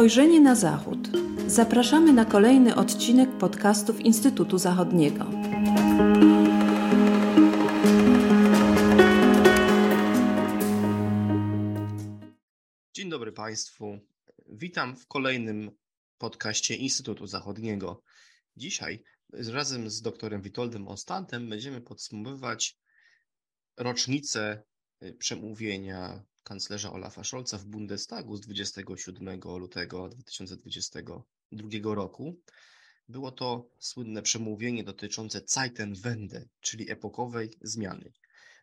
Spojrzenie na Zachód. Zapraszamy na kolejny odcinek podcastów Instytutu Zachodniego. Dzień dobry Państwu. Witam w kolejnym podcaście Instytutu Zachodniego. Dzisiaj razem z doktorem Witoldem Ostatem będziemy podsumowywać rocznicę przemówienia kanclerza Olafa Scholza w Bundestagu z 27 lutego 2022 roku. Było to słynne przemówienie dotyczące Zeitenwende, czyli epokowej zmiany.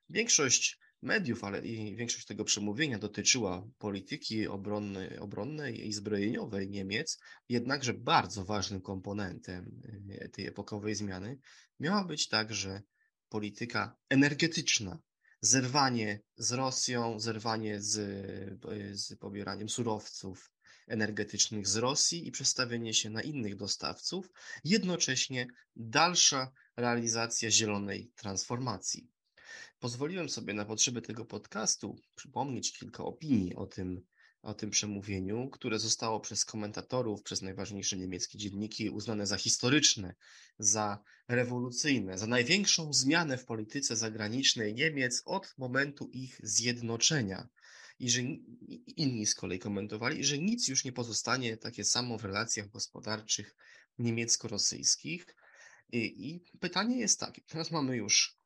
Większość mediów, ale i większość tego przemówienia dotyczyła polityki obronnej, obronnej i zbrojeniowej Niemiec, jednakże bardzo ważnym komponentem e, tej epokowej zmiany miała być także polityka energetyczna, zerwanie z Rosją, zerwanie z, z pobieraniem surowców energetycznych z Rosji i przestawienie się na innych dostawców, jednocześnie dalsza realizacja zielonej transformacji. Pozwoliłem sobie na potrzeby tego podcastu przypomnieć kilka opinii o tym, o tym przemówieniu, które zostało przez komentatorów, przez najważniejsze niemieckie dzienniki uznane za historyczne, za rewolucyjne, za największą zmianę w polityce zagranicznej Niemiec od momentu ich zjednoczenia. I że inni z kolei komentowali, że nic już nie pozostanie takie samo w relacjach gospodarczych niemiecko-rosyjskich. I, I pytanie jest takie: teraz mamy już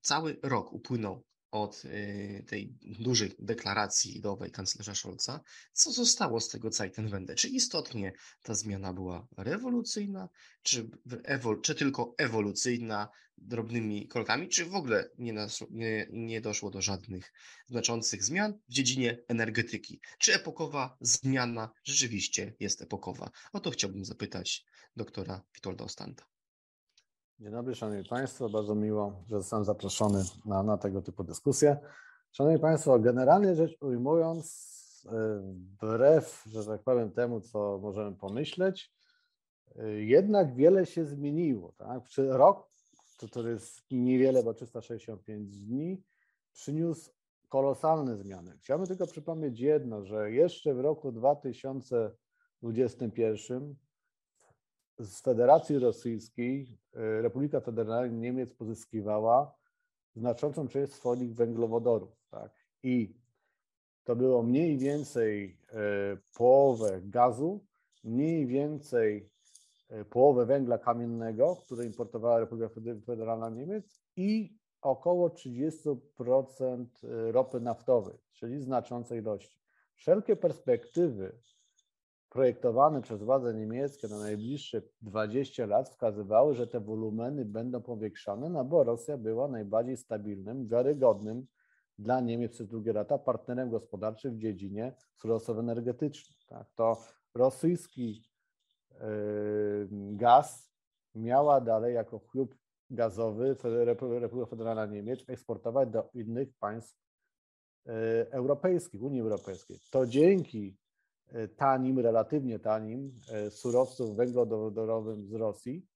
cały rok upłynął od y, tej dużej deklaracji ideowej kanclerza Scholza, co zostało z tego Zeitenwende? Czy istotnie ta zmiana była rewolucyjna, czy, ewol, czy tylko ewolucyjna, drobnymi krokami, czy w ogóle nie, nas, nie, nie doszło do żadnych znaczących zmian w dziedzinie energetyki? Czy epokowa zmiana rzeczywiście jest epokowa? O to chciałbym zapytać doktora Witolda Ostanta. Dzień dobry, Szanowni Państwo. Bardzo miło, że zostałem zaproszony na, na tego typu dyskusję. Szanowni Państwo, generalnie rzecz ujmując, e, wbrew, że tak powiem, temu, co możemy pomyśleć, e, jednak wiele się zmieniło. Tak? Rok, to, to jest niewiele, bo 365 dni, przyniósł kolosalne zmiany. Chciałbym tylko przypomnieć jedno, że jeszcze w roku 2021 z Federacji Rosyjskiej e, Republika Federalna Niemiec pozyskiwała znaczącą część swoich węglowodorów. Tak? I to było mniej więcej e, połowę gazu, mniej więcej e, połowę węgla kamiennego, który importowała Republika Federalna Niemiec i około 30% ropy naftowej, czyli znaczącej ilości. Wszelkie perspektywy projektowane przez władze niemieckie na najbliższe 20 lat wskazywały, że te wolumeny będą powiększane, no bo Rosja była najbardziej stabilnym, wiarygodnym dla Niemiec przez długie lata partnerem gospodarczym w dziedzinie surowców energetycznych. Tak? To rosyjski yy, gaz miała dalej jako chlub gazowy Republika Federalna Niemiec eksportować do innych państw yy, europejskich, Unii Europejskiej. To dzięki tanim, relatywnie tanim e, surowców węglowodorowym z Rosji,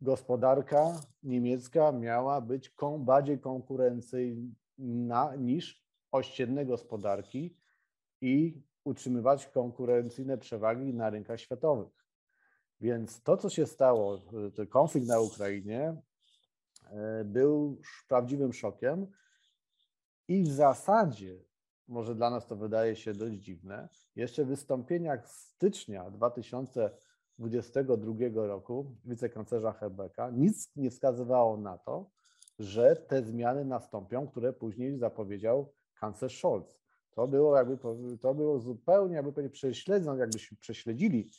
gospodarka niemiecka miała być bardziej konkurencyjna niż ościenne gospodarki i utrzymywać konkurencyjne przewagi na rynkach światowych. Więc to, co się stało, ten konflikt na Ukrainie, e, był prawdziwym szokiem i w zasadzie może dla nas to wydaje się dość dziwne, jeszcze w wystąpieniach z stycznia 2022 roku wicekanclerza Hebeka nic nie wskazywało na to, że te zmiany nastąpią, które później zapowiedział kanclerz Scholz. To było jakby to było zupełnie, jakby prześledzą, jakbyśmy prześledzili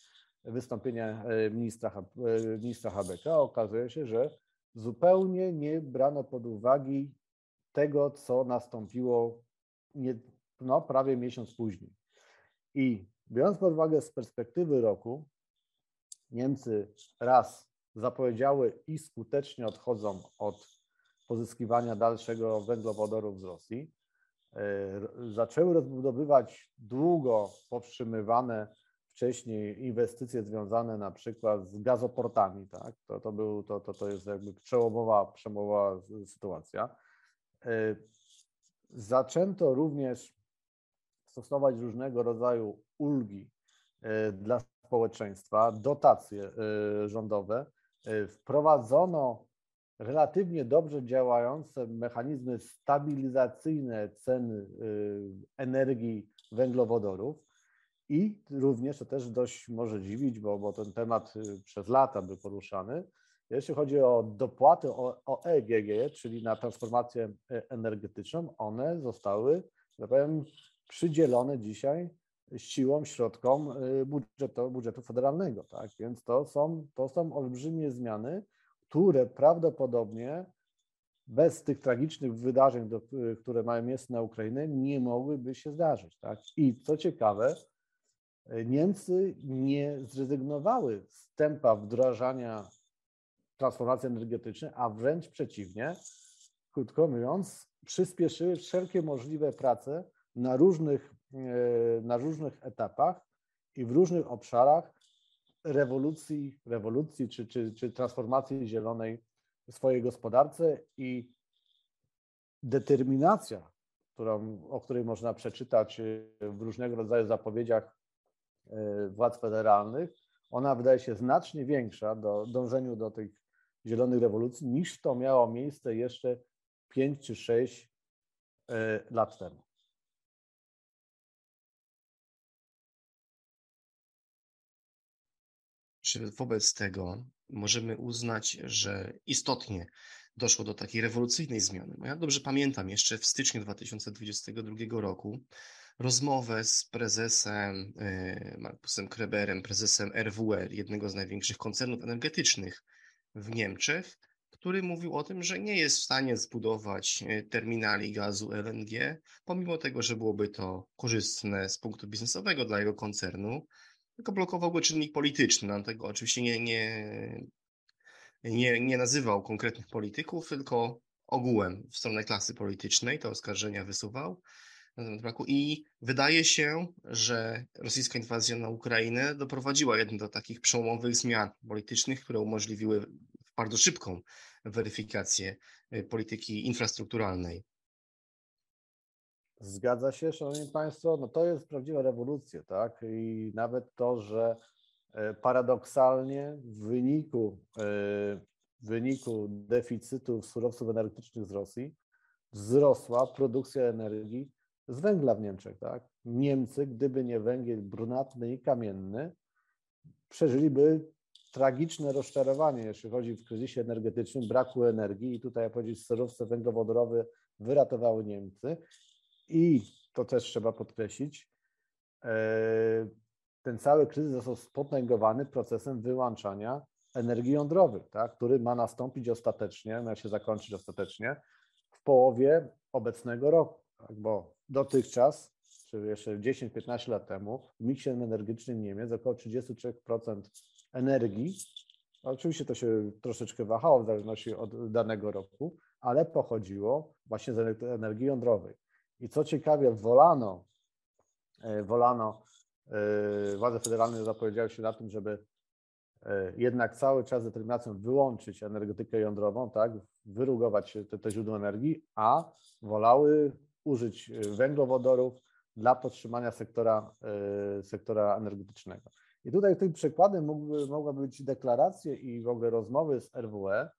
wystąpienie e, ministra, e, ministra Habeka, okazuje się, że zupełnie nie brano pod uwagę tego, co nastąpiło nie, no, prawie miesiąc później. I biorąc pod uwagę z perspektywy roku, Niemcy raz zapowiedziały i skutecznie odchodzą od pozyskiwania dalszego węglowodorów z Rosji. E, zaczęły rozbudowywać długo powstrzymywane wcześniej inwestycje związane na przykład z gazoportami. Tak? To, to, był, to, to, to jest jakby przełomowa, przełomowa sytuacja. E, zaczęto również stosować różnego rodzaju ulgi dla społeczeństwa, dotacje rządowe. Wprowadzono relatywnie dobrze działające mechanizmy stabilizacyjne cen energii węglowodorów. I również to też dość może dziwić, bo, bo ten temat przez lata był poruszany. Jeśli chodzi o dopłaty o, o EGG, czyli na transformację energetyczną, one zostały, że powiem, przydzielone dzisiaj siłą, środkom budżetu, budżetu federalnego. Tak? Więc to są, to są olbrzymie zmiany, które prawdopodobnie bez tych tragicznych wydarzeń, do, które mają miejsce na Ukrainie, nie mogłyby się zdarzyć. Tak? I co ciekawe, Niemcy nie zrezygnowały z tempa wdrażania transformacji energetycznej, a wręcz przeciwnie, krótko mówiąc, przyspieszyły wszelkie możliwe prace na różnych, e, na różnych etapach i w różnych obszarach rewolucji, rewolucji czy, czy, czy transformacji zielonej w swojej gospodarce i determinacja, którą, o której można przeczytać w różnego rodzaju zapowiedziach e, władz federalnych, ona wydaje się znacznie większa do dążeniu do tych zielonych rewolucji niż to miało miejsce jeszcze 5 czy 6 e, lat temu. Czy wobec tego możemy uznać, że istotnie doszło do takiej rewolucyjnej zmiany? Ja dobrze pamiętam jeszcze w styczniu 2022 roku rozmowę z prezesem e, Markusem Kreberem, prezesem RWL, jednego z największych koncernów energetycznych w Niemczech, który mówił o tym, że nie jest w stanie zbudować e, terminali gazu LNG, pomimo tego, że byłoby to korzystne z punktu biznesowego dla jego koncernu, tylko blokował go czynnik polityczny. On tego oczywiście nie, nie, nie, nie nazywał konkretnych polityków, tylko ogółem w stronę klasy politycznej te oskarżenia wysuwał. I wydaje się, że rosyjska inwazja na Ukrainę doprowadziła jednak do takich przełomowych zmian politycznych, które umożliwiły bardzo szybką weryfikację y, polityki infrastrukturalnej. Zgadza się, Szanowni Państwo, no to jest prawdziwa rewolucja, tak? I nawet to, że e, paradoksalnie w wyniku, e, w wyniku deficytu surowców energetycznych z Rosji wzrosła produkcja energii z węgla w Niemczech, tak? Niemcy, gdyby nie węgiel brunatny i kamienny, przeżyliby tragiczne rozczarowanie, jeśli chodzi w kryzysie energetycznym, braku energii i tutaj, jak powiedzieć, surowce węglowodorowe wyratowały Niemcy i to też trzeba podkreślić, e, ten cały kryzys został spotęgowany procesem wyłączania energii jądrowych, tak, który ma nastąpić ostatecznie, ma się zakończyć ostatecznie w połowie obecnego roku, tak, bo dotychczas, czy jeszcze 10-15 lat temu, w miksie energetycznym Niemiec około 33% energii, oczywiście to się troszeczkę wahało w zależności od danego roku, ale pochodziło właśnie z energii jądrowej. I co ciekawe, wolano, e, wolano, e, władze federalne zapowiedziały się na tym, żeby e, jednak cały czas determinacją wyłączyć energetykę jądrową, tak, wyrugować te, te źródła energii, a wolały użyć węglowodorów dla podtrzymania sektora, sektora energetycznego. I tutaj tym przykładem mógłby, mogła być deklaracje i w ogóle rozmowy z RWE,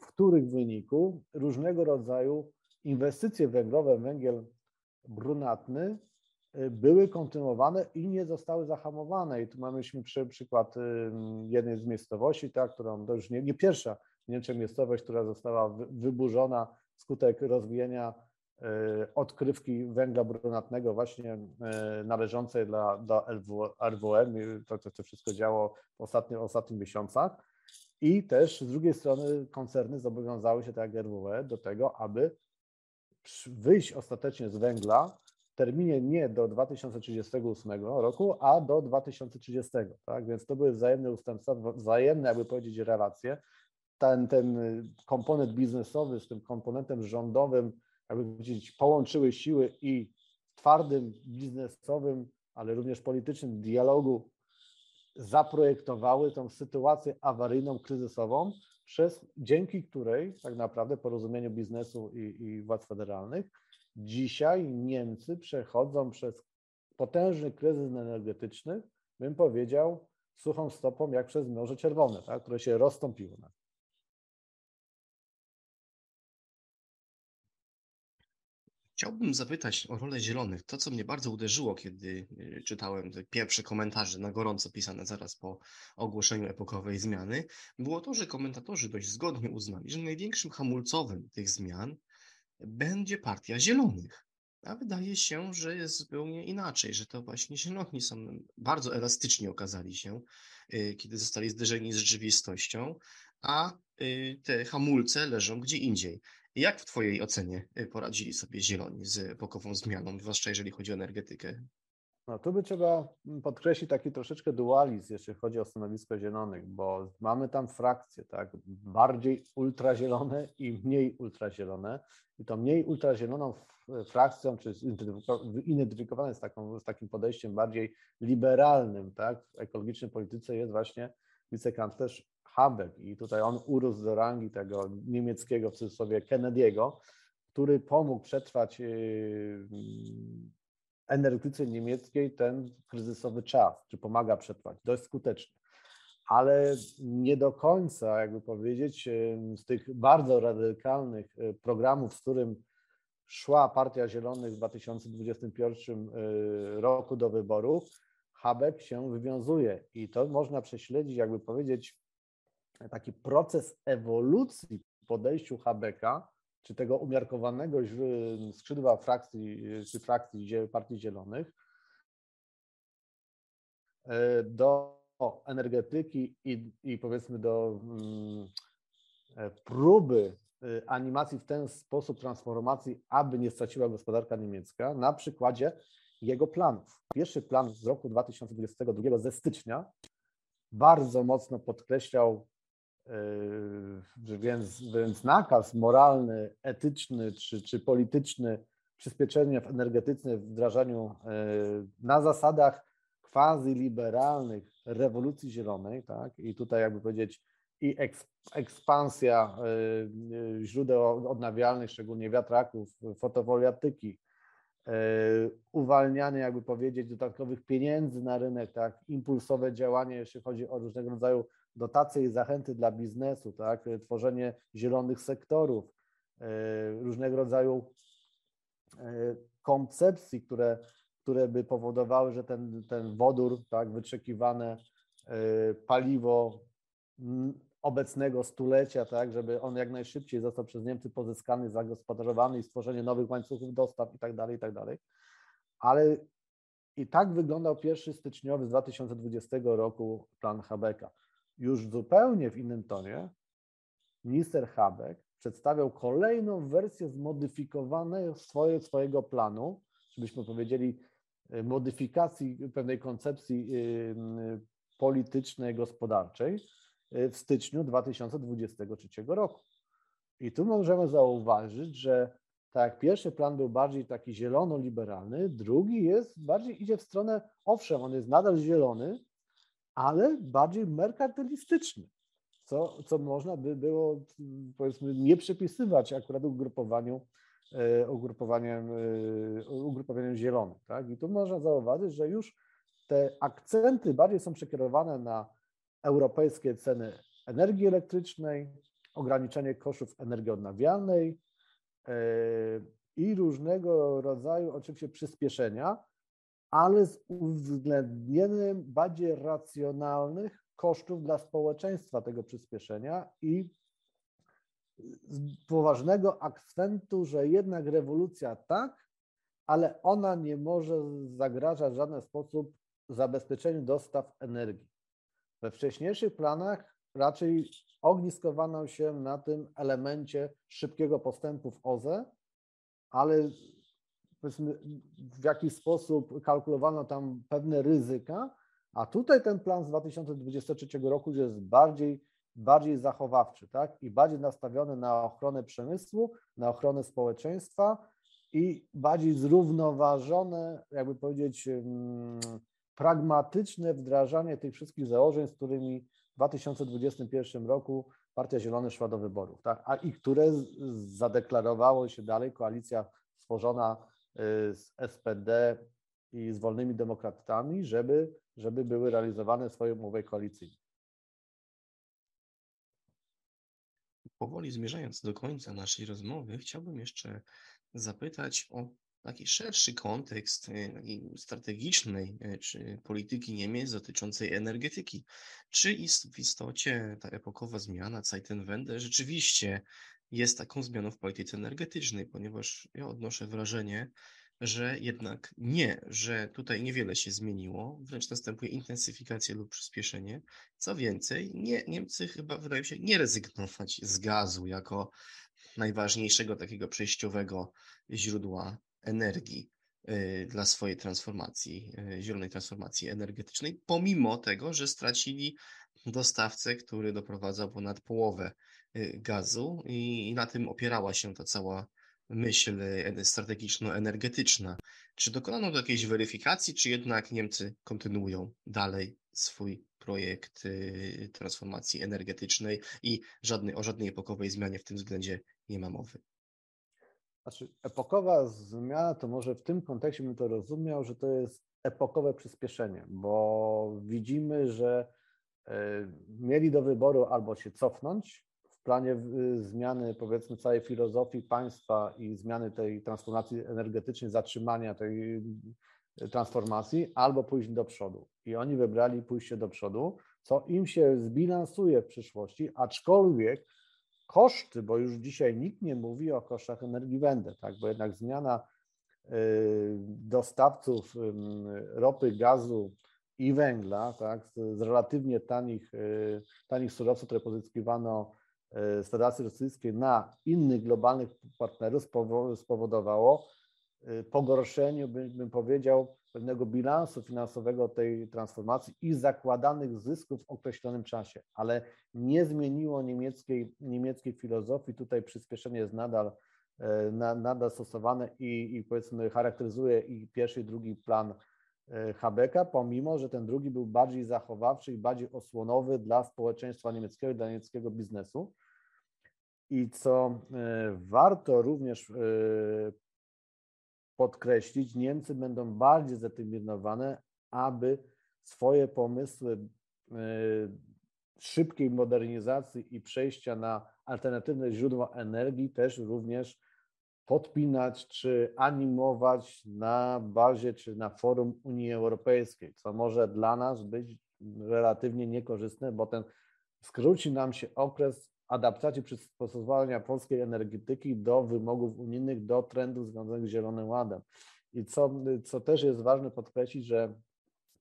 w których wyniku różnego rodzaju inwestycje węglowe, węgiel brunatny y, były kontynuowane i nie zostały zahamowane. I tu mamy przy, przykład y, jednej z miejscowości, tak, którą to już nie, nie pierwsza w Niemczech miejscowość, która została wyburzona wskutek rozwijania y, odkrywki węgla brunatnego właśnie należącej dla, dla RWM. To, to, to wszystko działo w ostatnich, ostatnich miesiącach. I też z drugiej strony koncerny zobowiązały się, tak jak RWE, do tego, aby wyjść ostatecznie z węgla w terminie nie do 2038 roku, a do 2030. Tak? Więc to były wzajemne ustępstwa, wzajemne, jakby powiedzieć, relacje. Ten, ten komponent biznesowy z tym komponentem rządowym, jakby powiedzieć, połączyły siły i twardym biznesowym, ale również politycznym dialogu zaprojektowały tą sytuację awaryjną, kryzysową, przez, dzięki której tak naprawdę porozumieniu biznesu i, i władz federalnych dzisiaj Niemcy przechodzą przez potężny kryzys energetyczny, bym powiedział, suchą stopą jak przez Morze Czerwone, tak, które się rozstąpiło. Chciałbym zapytać o rolę zielonych. To, co mnie bardzo uderzyło, kiedy y, czytałem te pierwsze komentarze na gorąco pisane zaraz po ogłoszeniu epokowej zmiany, było to, że komentatorzy dość zgodnie uznali, że największym hamulcowym tych zmian będzie partia zielonych. A wydaje się, że jest zupełnie inaczej, że to właśnie zieloni są bardzo elastyczni okazali się, y, kiedy zostali zderzeni z rzeczywistością, a y, te hamulce leżą gdzie indziej. Jak w Twojej ocenie y, poradzili sobie zieloni z epokową zmianą, zwłaszcza jeżeli chodzi o energetykę? No tu by trzeba podkreślić taki troszeczkę dualizm, jeśli chodzi o stanowisko zielonych, bo mamy tam frakcje, tak, bardziej ultrazielone i mniej ultrazielone. I to mniej ultrazieloną frakcją, czy identyfikowane z, taką, z takim podejściem bardziej liberalnym, tak, w ekologicznej polityce jest właśnie wicekanclerz Habeck i tutaj on urósł do rangi tego niemieckiego w cudzysłowie Kennedy'ego, który pomógł przetrwać yy, energetyce niemieckiej ten kryzysowy czas, czy pomaga przetrwać dość skutecznie. Ale nie do końca, jakby powiedzieć, yy, z tych bardzo radykalnych yy, programów, z którym szła Partia Zielonych w 2021 roku do wyborów, Habeck się wywiązuje i to można prześledzić, jakby powiedzieć, taki proces ewolucji w podejściu Habeka, czy tego umiarkowanego skrzydła frakcji, czy frakcji Partii Zielonych, e, do energetyki i, i powiedzmy do mm, e, próby e, animacji w ten sposób transformacji, aby nie straciła gospodarka niemiecka, na przykładzie jego planów. Pierwszy plan z roku 2022 ze stycznia bardzo mocno podkreślał więc, więc nakaz moralny, etyczny czy, czy polityczny przyspieszenia energetyczne w wdrażaniu yy, na zasadach quasi-liberalnych rewolucji zielonej, tak? I tutaj jakby powiedzieć i ekspansja yy, źródeł odnawialnych, szczególnie wiatraków, fotowoltaiki, uwalnianie, jakby powiedzieć, dodatkowych pieniędzy na rynek, tak, impulsowe działanie, jeśli chodzi o różnego rodzaju dotacje i zachęty dla biznesu, tak, tworzenie zielonych sektorów, e, różnego rodzaju e, koncepcji, które, które by powodowały, że ten, ten wodór, tak, wyczekiwane e, paliwo obecnego stulecia, tak, żeby on jak najszybciej został przez Niemcy pozyskany, zagospodarowany i stworzenie nowych łańcuchów dostaw i tak dalej, i tak dalej. Ale i tak wyglądał pierwszy styczniowy z 2020 roku plan Habeka już zupełnie w innym tonie minister Habeck przedstawiał kolejną wersję zmodyfikowanej swoje, swojego planu, żebyśmy powiedzieli, y, modyfikacji pewnej koncepcji y, politycznej, gospodarczej y, w styczniu 2023 roku. I tu możemy zauważyć, że tak jak pierwszy plan był bardziej taki zielono-liberalny, drugi jest bardziej idzie w stronę, owszem, on jest nadal zielony, ale bardziej merkantylistyczny, co, co można by było powiedzmy nie przypisywać akurat ugrupowaniu, e, ugrupowaniem, e, ugrupowaniem zielonym. Tak? I tu można zauważyć, że już te akcenty bardziej są przekierowane na europejskie ceny energii elektrycznej, ograniczenie kosztów energii odnawialnej e, i różnego rodzaju oczywiście przyspieszenia, ale z uwzględnieniem bardziej racjonalnych kosztów dla społeczeństwa tego przyspieszenia i poważnego akcentu, że jednak rewolucja tak, ale ona nie może zagrażać w żaden sposób zabezpieczeniu dostaw energii. We wcześniejszych planach raczej ogniskowano się na tym elemencie szybkiego postępu w OZE, ale powiedzmy, w jakiś sposób kalkulowano tam pewne ryzyka, a tutaj ten plan z 2023 roku jest bardziej, bardziej zachowawczy, tak? I bardziej nastawiony na ochronę przemysłu, na ochronę społeczeństwa i bardziej zrównoważone, jakby powiedzieć, pragmatyczne wdrażanie tych wszystkich założeń, z którymi w 2021 roku Partia Zielona szła do wyborów, tak? A i które zadeklarowało się dalej koalicja stworzona z SPD, i z wolnymi demokratami, żeby, żeby były realizowane swoje umowy koalicyjne. Powoli zmierzając do końca naszej rozmowy, chciałbym jeszcze zapytać o taki szerszy kontekst y, strategicznej y, czy polityki Niemiec dotyczącej energetyki. Czy w istocie ta epokowa zmiana Zeitenwende rzeczywiście jest taką zmianą w polityce energetycznej, ponieważ ja odnoszę wrażenie, że jednak nie, że tutaj niewiele się zmieniło, wręcz następuje intensyfikacja lub przyspieszenie. Co więcej, nie, Niemcy chyba wydają się nie rezygnować z gazu jako najważniejszego takiego przejściowego źródła energii y, dla swojej transformacji, y, zielonej transformacji energetycznej, pomimo tego, że stracili dostawcę, który doprowadzał ponad połowę y, gazu i na tym opierała się ta cała myśl strategiczno-energetyczna. Czy dokonano do jakiejś weryfikacji, czy jednak Niemcy kontynuują dalej swój projekt transformacji energetycznej i żadnej, o żadnej epokowej zmianie w tym względzie nie ma mowy? Znaczy, epokowa zmiana to może w tym kontekście bym to rozumiał, że to jest epokowe przyspieszenie, bo widzimy, że mieli do wyboru albo się cofnąć w planie zmiany, powiedzmy, całej filozofii państwa i zmiany tej transformacji energetycznej, zatrzymania tej transformacji, albo pójść do przodu. I oni wybrali pójście do przodu, co im się zbilansuje w przyszłości, aczkolwiek koszty, bo już dzisiaj nikt nie mówi o kosztach energii węgla, tak? bo jednak zmiana y, dostawców ropy, gazu i węgla tak? z relatywnie tanich, y, tanich surowców, które pozyskiwano y, z Federacji Rosyjskiej na innych globalnych partnerów spowodowało pogorszenie, bym powiedział, pewnego bilansu finansowego tej transformacji i zakładanych zysków w określonym czasie, ale nie zmieniło niemieckiej, niemieckiej filozofii. Tutaj przyspieszenie jest nadal, nadal stosowane i, i powiedzmy charakteryzuje i pierwszy, i drugi plan e, Habecka, pomimo, że ten drugi był bardziej zachowawczy i bardziej osłonowy dla społeczeństwa niemieckiego i dla niemieckiego biznesu. I co e, warto również podkreślić, Niemcy będą bardziej zdeterminowane, aby swoje pomysły e, szybkiej modernizacji i przejścia na alternatywne źródła energii też również podpinać czy animować na bazie czy na forum Unii Europejskiej, co może dla nas być relatywnie niekorzystne, bo ten skróci nam się okres adaptacji przystosowania polskiej energetyki do wymogów unijnych, do trendów związanych z Zielonym Ładem. I co, co też jest ważne podkreślić, że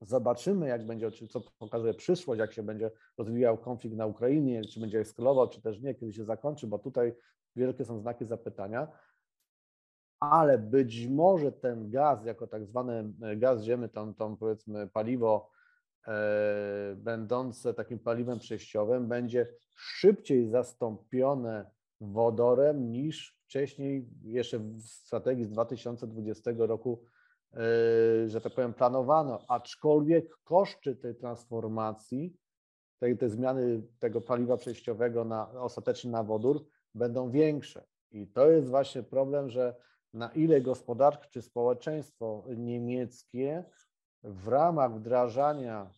zobaczymy, jak będzie, co pokazuje przyszłość, jak się będzie rozwijał konflikt na Ukrainie, czy będzie eskalował, czy też nie, kiedy się zakończy, bo tutaj wielkie są znaki zapytania. Ale być może ten gaz, jako tak zwany gaz ziemi, tą, tą powiedzmy paliwo E, będące takim paliwem przejściowym będzie szybciej zastąpione wodorem niż wcześniej, jeszcze w strategii z 2020 roku, e, że tak powiem, planowano, aczkolwiek koszty tej transformacji, tej, tej zmiany tego paliwa przejściowego na, ostatecznie na wodór będą większe. I to jest właśnie problem, że na ile gospodarka czy społeczeństwo niemieckie w ramach wdrażania,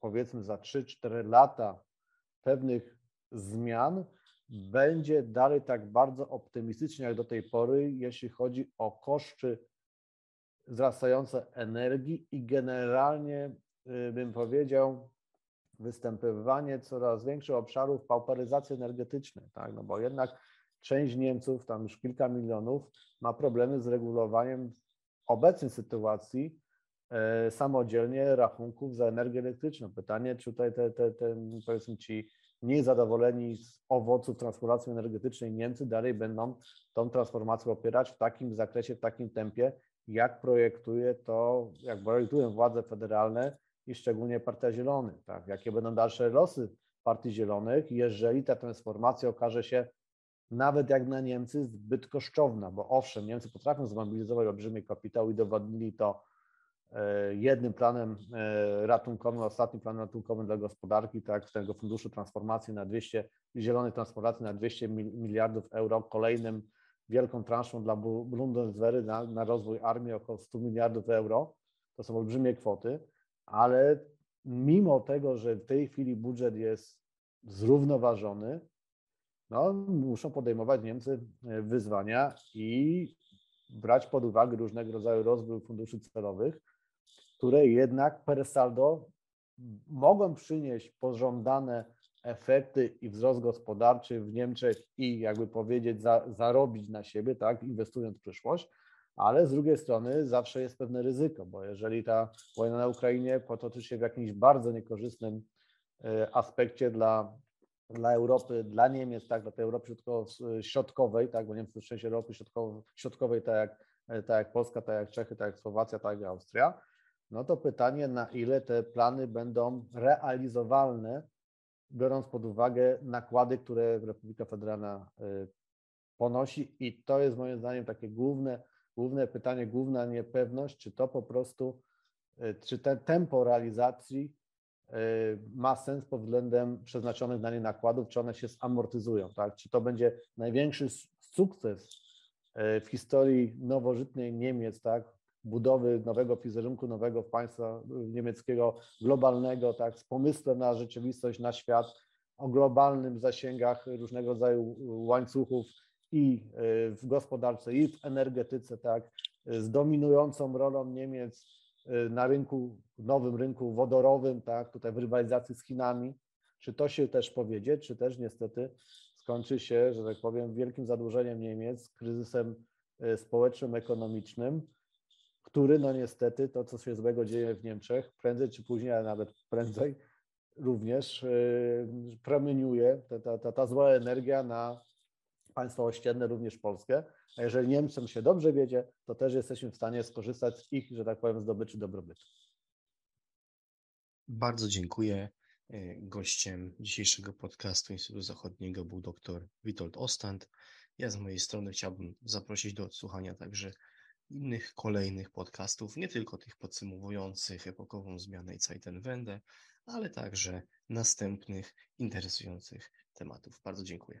powiedzmy za 3-4 lata, pewnych zmian, będzie dalej tak bardzo optymistycznie jak do tej pory, jeśli chodzi o koszty wzrastające energii i generalnie y, bym powiedział, występowanie coraz większych obszarów pauperyzacji energetycznej, tak? no bo jednak część Niemców, tam już kilka milionów, ma problemy z regulowaniem obecnej sytuacji E, samodzielnie rachunków za energię elektryczną. Pytanie, czy tutaj te, te, te powiedzmy ci mniej zadowoleni z owoców transformacji energetycznej Niemcy dalej będą tą transformację opierać w takim zakresie, w takim tempie, jak projektuje to, jak projektują władze federalne i szczególnie Partia Zielonych. Tak? Jakie będą dalsze losy Partii Zielonych, jeżeli ta transformacja okaże się nawet jak na Niemcy zbyt kosztowna, bo owszem, Niemcy potrafią zmobilizować olbrzymi kapitał i dowodnili to E, jednym planem e, ratunkowym, ostatnim planem ratunkowym dla gospodarki, tak, tego funduszu transformacji na 200, zielonej transformacji na 200 miliardów euro, kolejnym wielką transzą dla Bundeswehry na, na rozwój armii około 100 miliardów euro, to są olbrzymie kwoty, ale mimo tego, że w tej chwili budżet jest zrównoważony, no, muszą podejmować Niemcy e, wyzwania i brać pod uwagę różnego rodzaju rozwój funduszy celowych, które jednak per saldo mogą przynieść pożądane efekty i wzrost gospodarczy w Niemczech i jakby powiedzieć za, zarobić na siebie, tak, inwestując w przyszłość, ale z drugiej strony zawsze jest pewne ryzyko, bo jeżeli ta wojna na Ukrainie potoczy się w jakimś bardzo niekorzystnym e, aspekcie dla, dla Europy, dla Niemiec, tak, dla tej Europy środkowej, tak, bo Niemcy to część Europy środkowej, tak jak, tak jak Polska, tak jak Czechy, tak jak Słowacja, tak jak Austria, no to pytanie, na ile te plany będą realizowalne, biorąc pod uwagę nakłady, które Republika Federalna e, ponosi. I to jest moim zdaniem takie główne główne pytanie, główna niepewność, czy to po prostu, e, czy ten tempo realizacji ma sens pod względem przeznaczonych na nie nakładów, czy one się zamortyzują, tak? Czy to będzie największy sukces e, w historii nowożytnej Niemiec, tak? Budowy nowego wizerunku, nowego państwa niemieckiego, globalnego, tak? Z pomysłem na rzeczywistość, na świat, o globalnym zasięgach różnego rodzaju łańcuchów i w gospodarce, i w energetyce, tak, z dominującą rolą Niemiec na rynku, nowym rynku wodorowym, tak, tutaj w rywalizacji z Chinami. Czy to się też powiedzie, czy też niestety skończy się, że tak powiem, wielkim zadłużeniem Niemiec, kryzysem e, społecznym, ekonomicznym, który no niestety to, co się złego dzieje w Niemczech, prędzej czy później, ale nawet prędzej, również promieniuje ta, ta, ta zła energia na państwa ościenne, również Polskę. A jeżeli Niemcom się dobrze wiedzie, to też jesteśmy w stanie skorzystać z ich, że tak powiem, zdobyczy dobrobytu. Bardzo dziękuję. E, gościem dzisiejszego podcastu Instytutu Zachodniego był dr Witold Ostand. Ja z mojej strony chciałbym zaprosić do odsłuchania także innych kolejnych podcastów, nie tylko tych podsumowujących epokową zmianę i Zeitenwende, ale także następnych interesujących tematów. Bardzo dziękuję.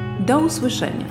Do usłyszenia.